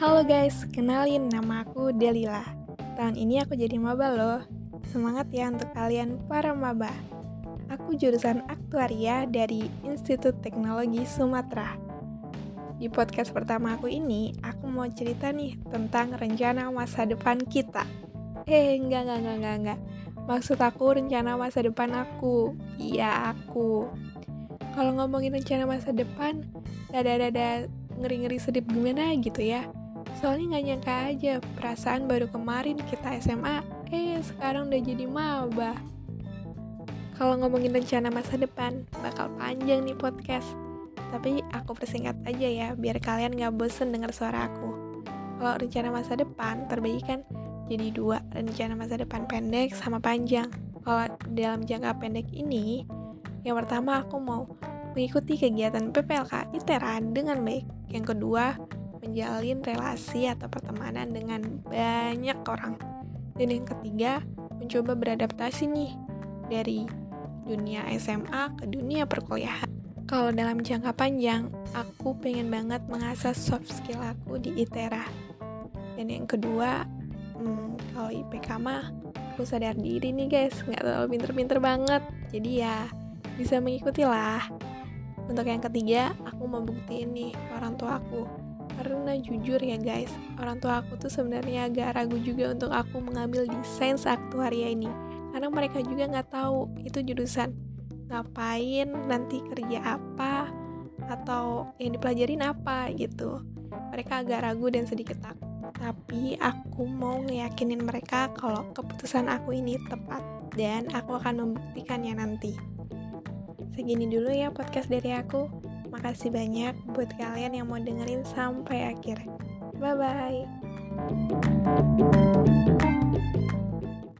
Halo guys, kenalin nama aku Delila. Tahun ini aku jadi maba loh. Semangat ya untuk kalian para maba. Aku jurusan aktuaria dari Institut Teknologi Sumatera. Di podcast pertama aku ini, aku mau cerita nih tentang rencana masa depan kita. Eh, enggak, enggak, enggak, enggak, enggak. Maksud aku rencana masa depan aku. Iya, aku. Kalau ngomongin rencana masa depan, dada-dada ngeri-ngeri sedip gimana gitu ya. Soalnya nggak nyangka aja, perasaan baru kemarin kita SMA, eh sekarang udah jadi maba. Kalau ngomongin rencana masa depan, bakal panjang nih podcast. Tapi aku persingkat aja ya, biar kalian nggak bosen denger suara aku. Kalau rencana masa depan, terbagi kan jadi dua, rencana masa depan pendek sama panjang. Kalau dalam jangka pendek ini, yang pertama aku mau mengikuti kegiatan PPLK ITERA dengan baik. Yang kedua, menjalin relasi atau pertemanan dengan banyak orang. Dan yang ketiga, mencoba beradaptasi nih dari dunia SMA ke dunia perkuliahan. Kalau dalam jangka panjang, aku pengen banget mengasah soft skill aku di ITERA. Dan yang kedua, hmm, kalau IPK mah, aku sadar diri nih guys, nggak terlalu pinter-pinter banget. Jadi ya, bisa mengikuti lah. Untuk yang ketiga, aku mau buktiin nih orang tua aku karena jujur ya guys, orang tua aku tuh sebenarnya agak ragu juga untuk aku mengambil desain aktuaria ini. Karena mereka juga nggak tahu itu jurusan ngapain, nanti kerja apa, atau yang dipelajarin apa gitu. Mereka agak ragu dan sedikit takut. Tapi aku mau ngeyakinin mereka kalau keputusan aku ini tepat dan aku akan membuktikannya nanti. Segini dulu ya podcast dari aku. Makasih banyak buat kalian yang mau dengerin sampai akhir. Bye bye.